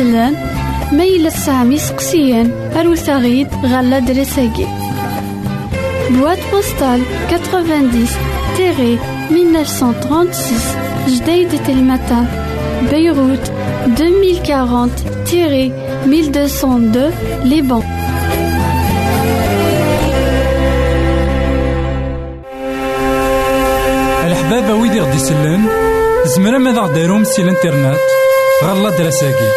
ويدي خديسلان ميلا سامي سقسيان أروساغيد غالا دريساكي. بواد بوستال 90 تيري 1936 جديد تلمتان بيروت 2040 تيري 1202 لبنان الحبابة ويدي غدي يسلن زمرا ماذا غديرهم سي الانترنت غالا دراساكي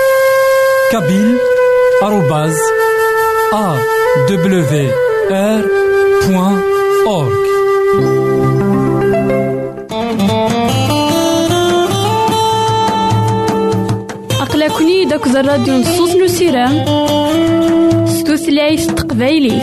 بوان أورك أقلكني داك الراديو نصوص نسيرام ستوثلايف تقبايلي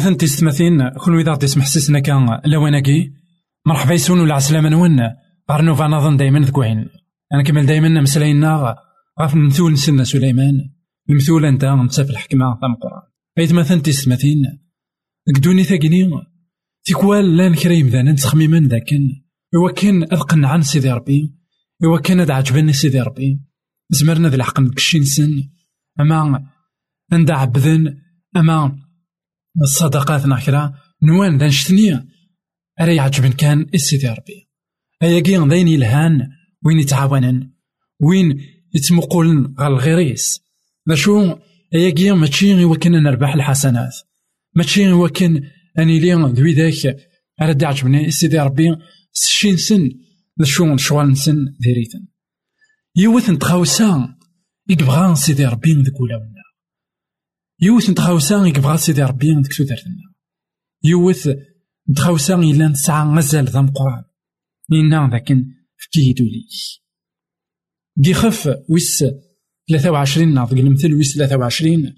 إثماثن تيستماثين كل غدي يسمح سيسنا كان لواناكي مرحبا يسون ولا عسلامة نون. غارنوفا نظن دايما ذكوين. أنا كمل دايما مسلاينا غاف المثول نسنا سليمان. المثول أنت نتا في الحكمة تام القرآن. إثماثن تيستماثين قدوني ثاقيني تيكوال لأن كريم ذا نتخميما ذاكن. إوا كان أذقن عن سيدي ربي. إوا كان أد عجبني سيدي ربي. زمرنا ذي الحق نكشي نسن أما عند عبذن أما الصداقات ناكرا نوان دا نشتني أرا يعجبن كان السيدي ربي. أيا كي ذاين يلهان وين يتعاونن وين يتمقولن غال الغيريس شو أيا كي ماشي إوا كان نربح الحسنات. ماشي إوا كان أني لي ذوي ذاك أرا دا عجبني السيدي ربي. سشين سن شو نشوال نسن ذريتن يوث نتخاوسا يكبغا سيدي ربي ذك يوث نتخاوسا يكبغا سيدي ربي ذك سودرتنا يوث نتخاوسا إلا نسعى غزال ذا مقران إنا ذاكن فكيه دولي كي خف ويس ثلاثة وعشرين ناض المثل ويس ثلاثة وعشرين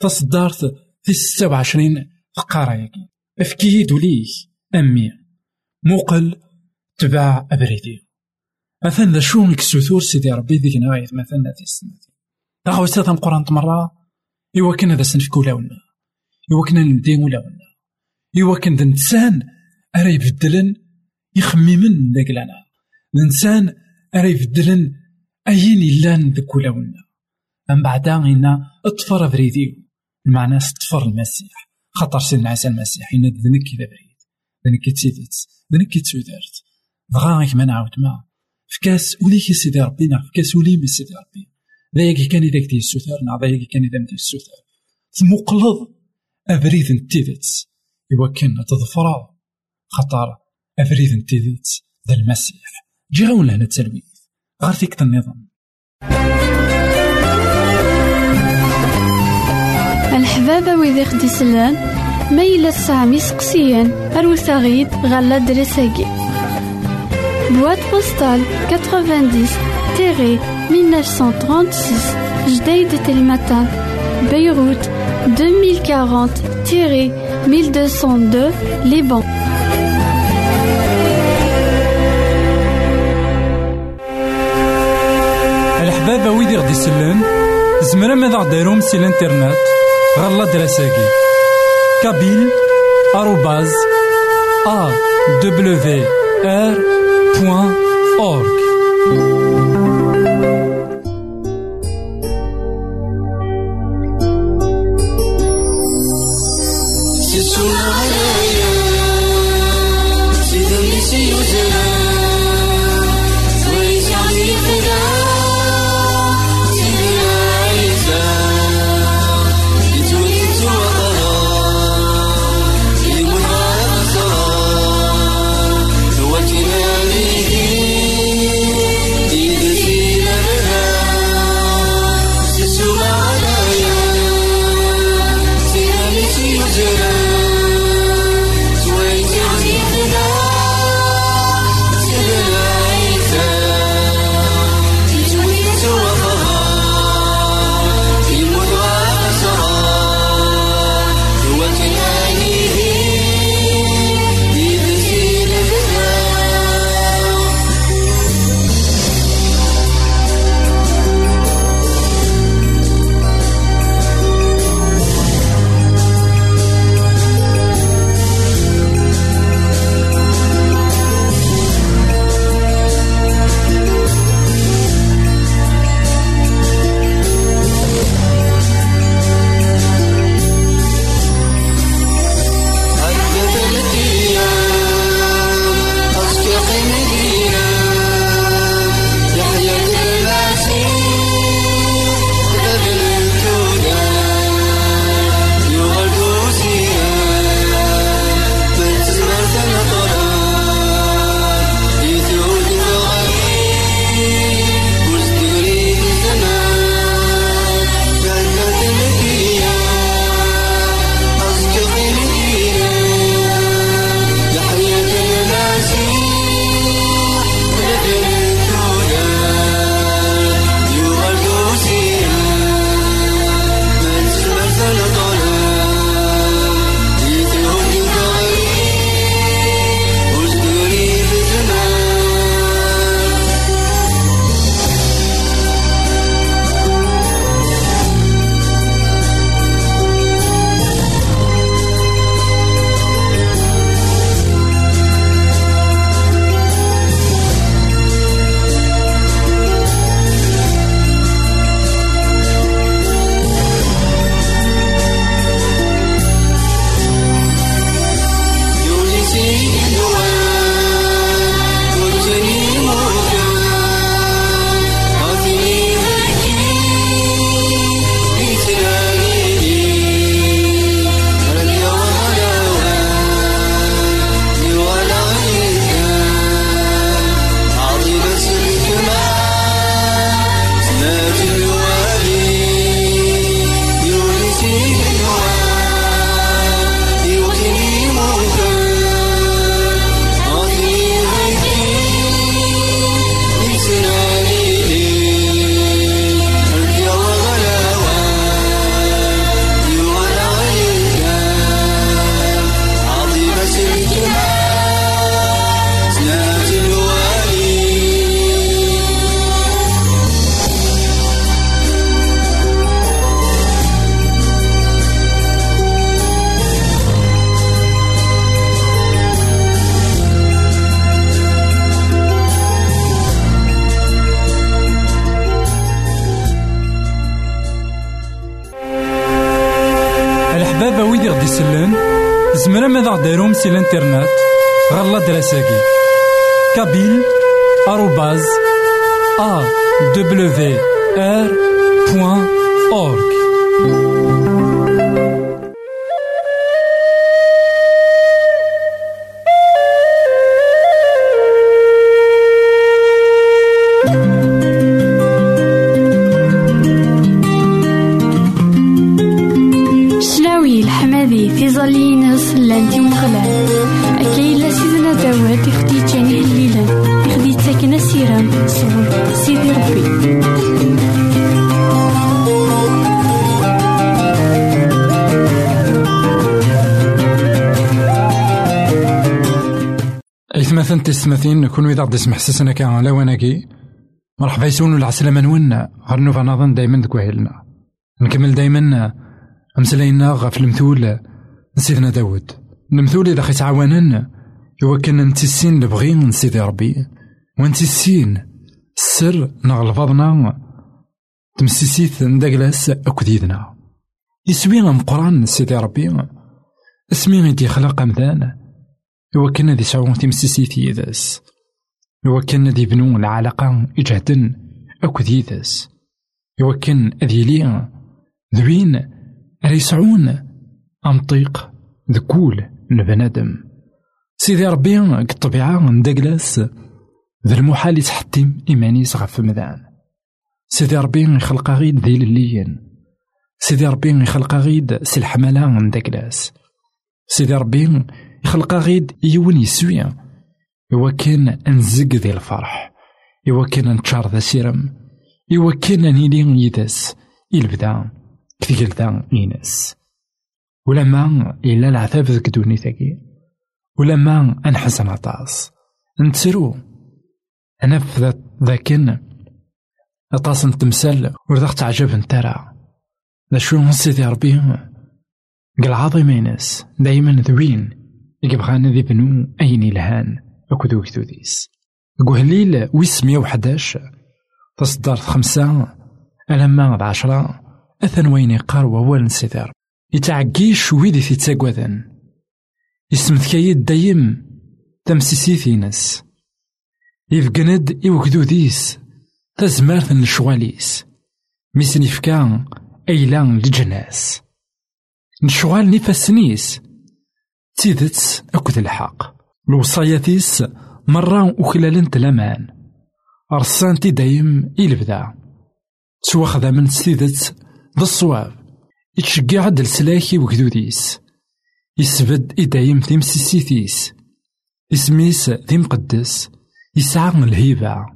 تصدرت في ستة وعشرين ياكي افكيه دولي أمي موقل تباع أبريدي مثلا ذا شو نكسوثور سيدي ربي ذيك نغاية مثلا في السنة تاغو ساتا قران مرة إوا كان هذا سنفك ولاونا إوا كان ندين ولاونا إوا كان نتسان أرا يبدلن يخممن ذاك لنا الإنسان أرا يبدلن أين إلان ذاك ولاونا من بعدا إنا أطفر بريديو. المعنى اطفر المسيح. خاطر سيدنا عيسى المسيح. إنا ذنك إذا بريد. ذنك تسيدت ذنك تسودرت بغا غيك ما نعاود ما. فكاس وليك سيدي ربي نعم فكاس ولي من سيدي ربي ذاك كان إذا كتي السوثار نعم ذاك كان إذا مدي السوثار تمقلض أبريد نتيدت إوا كان تظفر خطر أبريد نتيدت ذا المسيح. جي غاون لهنا التلويث. غير فيك النظام الحبابة ويدي خديسلان ميلا سامي سقسيان أروساغيد غالا دريساكي. Boîte postale 90 1936 Jdeï de Telmatan Beyrouth 2040 1202 Liban. الحبابة ويدي غدي يسلن زمرا ماذا غديرهم سي الانترنت غالا دراساكي. كابيل آروباز أ you. يسلن زمرا ماذا غديرهم سي الانترنت غالا دراساكي. كابيل آروباز أ إثمثن تسمثين كون إذا غدي سمح سسنا كان لواناكي مرحبا يسون العسلامة نونا غير نوفا نظن دايما دكوهيلنا نكمل دايما أمسلاينا غف المثول سيدنا داود. المثول إذا خيت عوانن يوكن أنت السين لبغي سيدي ربي. وأنت السين السر نغلفضنا تمسيسيت نداكلاس أكديدنا. يسوي مقران سيدي ربي. اسمي غيدي خلق إوا كان ذي سعون تمسيسيت يداس إوا كان ذي بنو العلاقة إجهدن أكد يداس إوا كان ذي لي ذوين راه يسعون أمطيق ذكول لبنادم سيدي ربي الطبيعة ندقلاس ذا المحال يتحتم إيمانيس غف مذان. سيدي ربي يخلق غيد ذي لليين سيدي ربي يخلق غيد سي الحملة ندقلاس سيدي ربي يخلق غيد يون يسوي إوا كان نزق ذي الفرح. إوا كان نتشار ذا سيرم. إوا كان نيلي يدس يلبدا كثير ذا إينس ولما إلا العذاب ذك دونيتاكي ولما أنحزن عطاس. نتسرو. أنا في ذاكن أطاس نتمثال ورذاق تعجب نتارا. ذا شو سيدي ربي؟ قال عظيمينس دايما ذوين. يبغانا ذي بنو أين يلهان؟ أكدو كتوديس قهليل ويس مية وحداش. تصدر خمسة ألما عشرة أثن وين يقار ووال نسيدر يتعقيش ويدي في تاقوذن. يسمثكايد دايم تمسيسيتي ناس. يفقند يوكدو ديس تزمارت نشواليس. ميسن يفكان أيلان لجناس. نشوال نفسنيس تيدت أكد الحق الوصاياتيس مرة وخلالنت لامان رسانتي دايم إلبدا تواخذ من سيدت ذا الصواب يتشجع عد السلاكي وكدوديس يسبد إدايم تيمسيسيتيس اسميس ذي مقدس يسعى الهيبة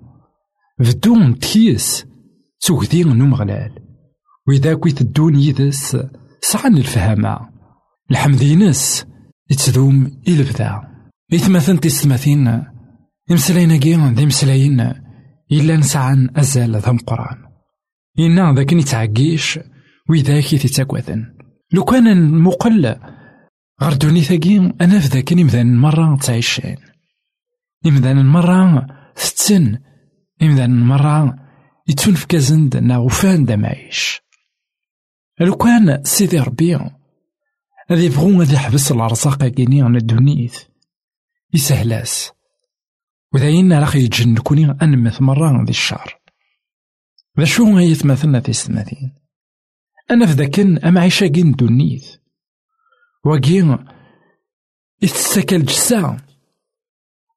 بدون تكيس توكدي نمغلال وإذا كويت الدون يدس سعن الفهامة الحمدينس يتذوم إلبدا إثمثن تستمثين إمسلايناكي ذي مسلاين إلا نسعن أزال ذا مقران. إنا ذاك نتعقيش وذاك تتاكوذن لو كان مقل غير دونيتاكي أنا في ذاك إمذان مرة تعيشين. إمذان مرة ستن إمذان مرة يتون في كازند نا وفان لو كان سيدي ربي هذا يبغو غادي يحبس الأرزاق كيني عن الدنيث يسهلاس. وذاين راح يتجن كوني أنمث مرة ذي الشهر. ذا شو غاية مثلنا في السنتين أنا في ذاكن أما عيشا كين دونيث وكين يتسكل جسا.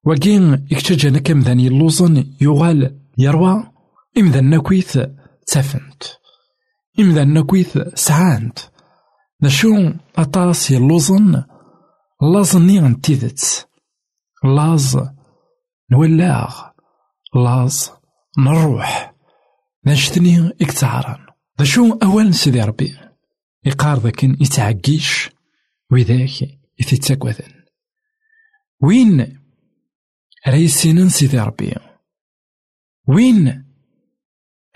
وكين يكتجانا كم ذاني اللوزن يغال يروى. إمذا نكويث تفنت إمذا نكويث سعانت ذا شو أطاس يلوزن لازني عن تيدت لاز نولاغ لاز نروح نجتني اكتعران ذا شو أول سيدي ربي يقار ذاكن يتعقيش وذاك يتتاكوذن وين رايسينن سيدي ربي وين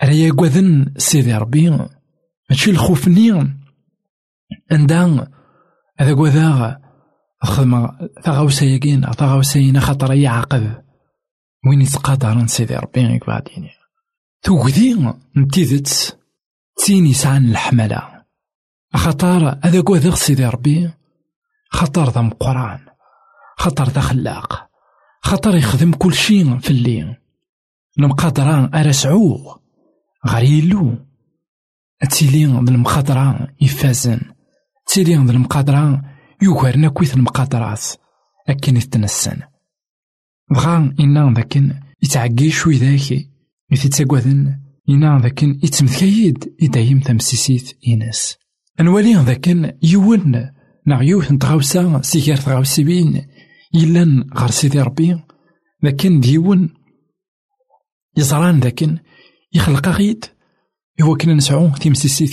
رايا قوذن سيدي ربي ماشي الخوف نيان عندها هذا قوذا خدمة تغاوسا يقين تغاوسا ينا خاطر يعقب وين يتقادر سيدي ربي غيك بعدين توكدي نتيذت تيني سعان الحملة خاطر هذا قوذا سيدي ربي خطر ذا مقران خطر ذا خلاق خطر يخدم كل شيء في الليل المقدران أرسعوه غريلو تيلي ذا المقدران يفازن تيلي ذا المقدران يوغرنا كويث المقدرات أكن يتنسن. بغا إنا ذاكن يتعقي شوي ذاكي يتتاقوذن إنا ذاكن يتمثكيد إدايم تمسيسيت إناس أنوالي ذاكن يون ناغ يوث سيكار تغاوسي بين إلا غار سيدي ربي. لكن ديون يزران ذاكن يخلق غيد هو كنا نسعو تيمسيسي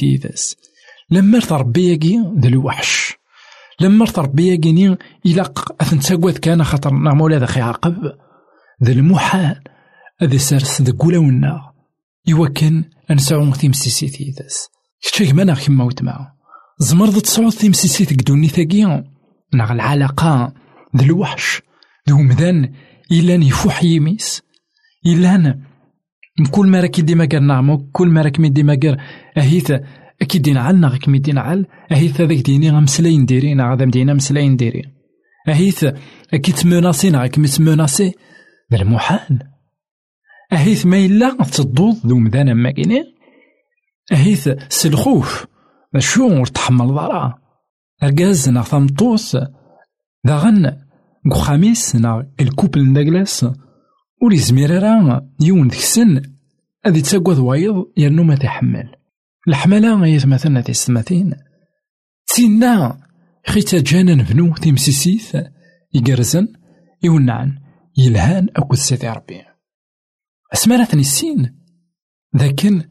لما ربي ياكي ذا الوحش. لما ربي ياكي إلاق أثن تساقوات كان خاطر نعم ولا خي عقب ذا المحال هذا سارس ذا قولا ونا إوا كان أنسعو تيمسيسي تيداس كتشيك مانا كيما وتما زمرض تصعود تيمسيسي تقدوني ثاقيا ناغ العلاقة ذا الوحش. ذو مذان إلا يفوح يميس. إلا كل ما راك ديما قال نعمو كل ما راك ديما قال أهيث أكيد دين عالنا غيك ميدين عال أهيث هذاك ديني غمسلاين ديرين غادا مدينا مسلاين ديرين أهيث أكيد تموناسي غيك متموناسي ذا المحال. أهيث ما إلا تضوض ذو مذان ما كيني أهيث سلخوف شو ور تحمل ضرا. أركاز ناغ ثمطوس داغن خميس نا الكوبل نداكلاس ور يزمير راه يون ديك أذي تساقوذ وايض يرنو ما تحمل. الحملة مثلا تيستماثين تينا خيتا جانا نبنو تيمسيسيث يقرزن يونعن يلهان أكو سيدي ربي. أسمانا السين ذاكن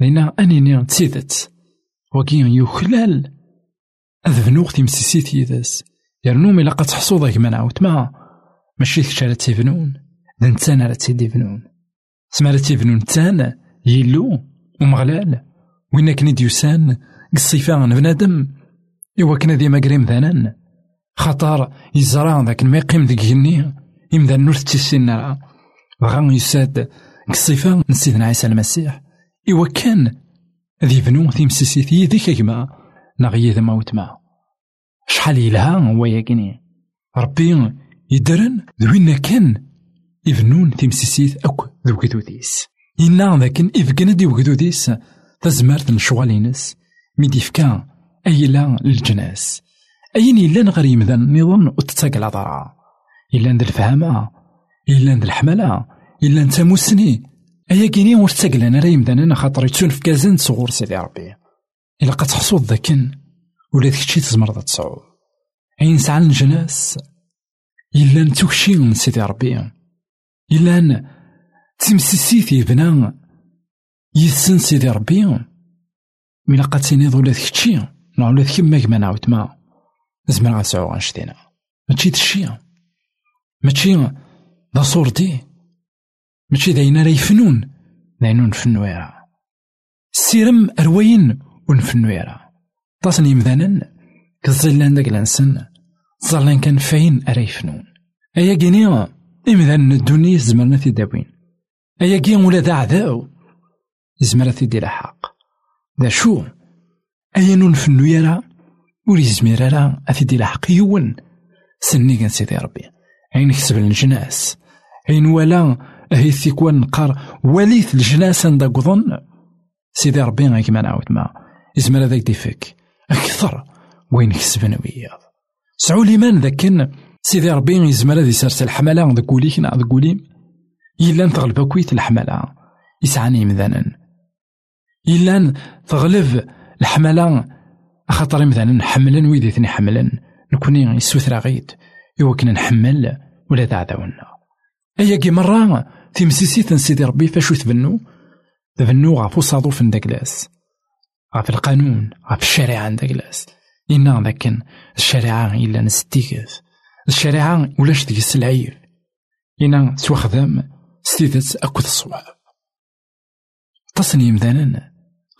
لينا أنيني تسيدت. وكين يخلال. أذبنو تيمسيسيث يداس يرنو مي لقد تحصو ذاك من عاوت ما. ماشي كش على تيفنون ذا نتانا على تيفنون سما على تيفنون تانا يلو ومغلال. وين كني ديوسان قصيفا بنادم إوا كنا ديما قريم ذانان خطر يزرع ذاك ما يقيم ذيك جني يمدا نور تيسينا. بغا يساد قصيفا نسيدنا عيسى المسيح. إوا كان ذي بنو تيمسيسيتي ذيك كما نغي ذا موتما شحال يلها هو ياكني ربي يدرن ذوين كان يفنون تيمسيسيت أك ذو كدوديس إنا ذاكن إفكنا دي وكدوديس تزمرت نشوالينس ميدي فكا أيلا للجناس. أين إلا غير يمذن نظن وتتاك العطرة إلا ند الفهمة إلا ند الحملة إلا نتا مسني أيا كيني ور تاكلان راه يمذن خاطر يتسون في كازن صغور سيدي ربي. إلا قد ذاكن ولا داكشي تزمر تصعود أين سعى الجناس؟ إلا نتوكشي من سيدي ربي. إلا تمسيسيتي بنا يسن سيدي ربي. من قد تينيض ولا كتشي نوع ولا كيما كما نعاود ما. زعما غنسعو غنشتينا. ماشي تشي. ماشي دا صورتي ماشي داينا راه يفنون داينا نفنويرا سيرم أرواين ونفنويرا تصني مذانا كالظلان داك الانسان ظلان كان فاين أرا يفنون أيا كيني إمذان الدنيا زمرنا في دابوين أيا كي ولا دا عذاو يزمر تيدي حق. دا شو؟ أيا نون فنو يرا ور يزمير راه أثيدي حق يون. سني كان سيدي ربي. عين كسب الجناس. عين ولا أهي ثيكوان نقار وليث الجناس عند قضن. سيدي ربي غيك ما نعاود ما. يزمر هذاك ديفك. أكثر. وين كسبنا وياض. سعو ليمان ذاك سيدي ربي يزمر هذي سارس الحملة. ذاك وليك نا ذاك وليم إلا تغلب كويت الحملة. يسعني مذانا إلا تغلب الحملة. خاطر مثلا نحملن ويدي ثني حملن. نكوني يسوثرا غيد كنا نحمل ولا تعذاونا أيا كي مرة تيمسيسي سيدي ربي فاشو تبنو تبنو غافو صادوف داكلاس غاف القانون غاف الشريعة داكلاس إنا ذاكن الشريعة إلا نستيكث الشريعة ولاش ديك العيب. إنا سواخدام ستيدت أكد الصواب تصنيم ذانا.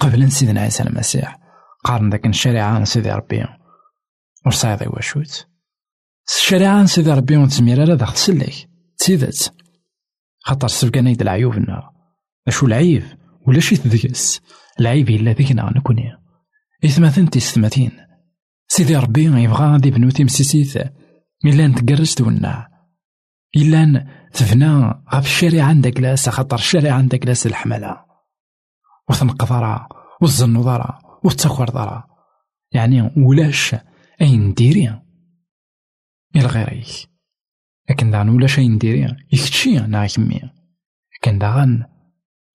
قبل سيدنا عيسى المسيح قارن ذاك الشريعة سيدي ربي. ور صايد واشوت الشريعة سيدي ربي ونتسمير على داخل سلك تسيدت خاطر سبقنا يد العيوب النار. أشو العيب؟ ولا شي تذكس؟ العيب إلا ذيكنا نكوني إثماثن تيستماتين سيدي ربي يبغى غادي بنو تيمسيسيت إلا نتقرس تونا إلا تفنى غف الشارع عندك لاس خاطر الشارع عندك لاس الحملة. وثنقضرا والزنوضرا والتخوردرا يعني ولاش أين نديري إلى غيريك لكن داغن ولاش أين نديري يكتشي نا كمي. لكن داغن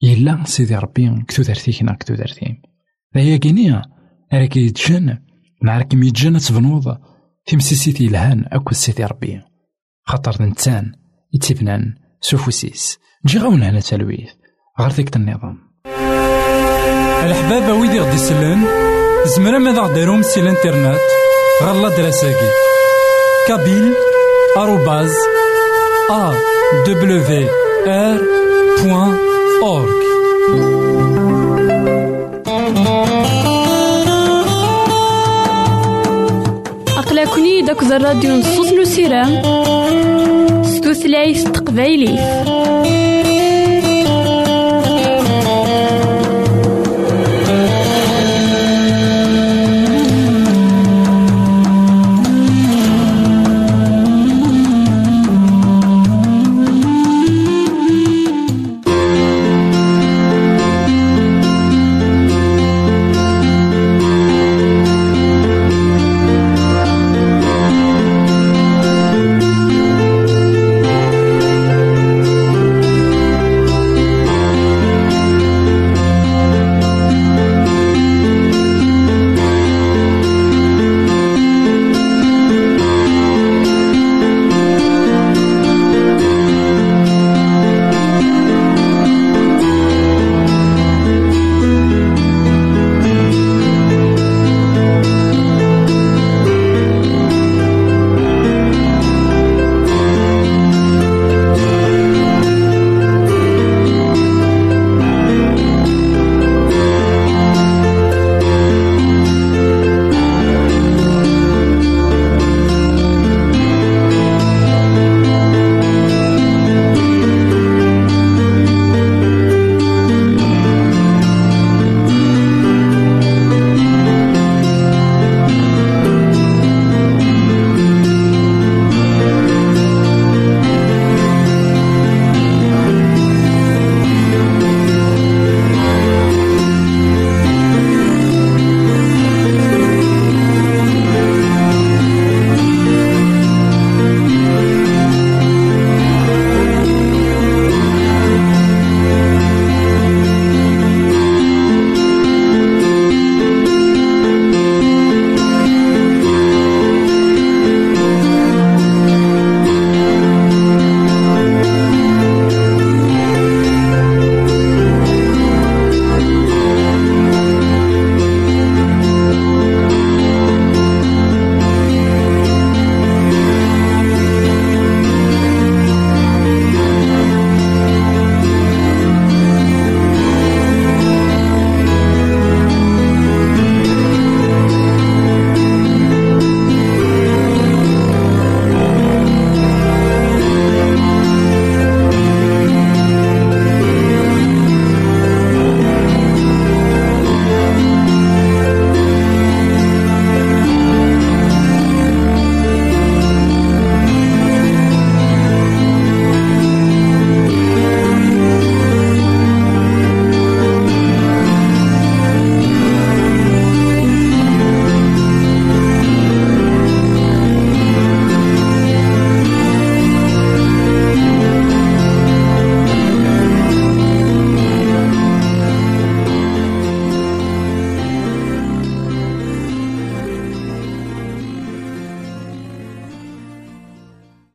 إلا سيدي ربي كتو درتيك نا كتو درتيم ذايا كينيا راك يتجن نعرك ميتجن تبنوض تيمسيسيتي لهان أكو سيدي ربي. خاطر نتان يتبنان سوفوسيس. نجي غاون هنا تلويث. غير ذيك النظام الحباب ويدي غدي يسلن زمرا ماذا غديرهم سي الانترنت؟ غالا دراساكي. كابيل آروباز أ دبليو آر بوان أورك أقلكني داك الراديو نصوص نسيران ستوثلايف تقبايلي.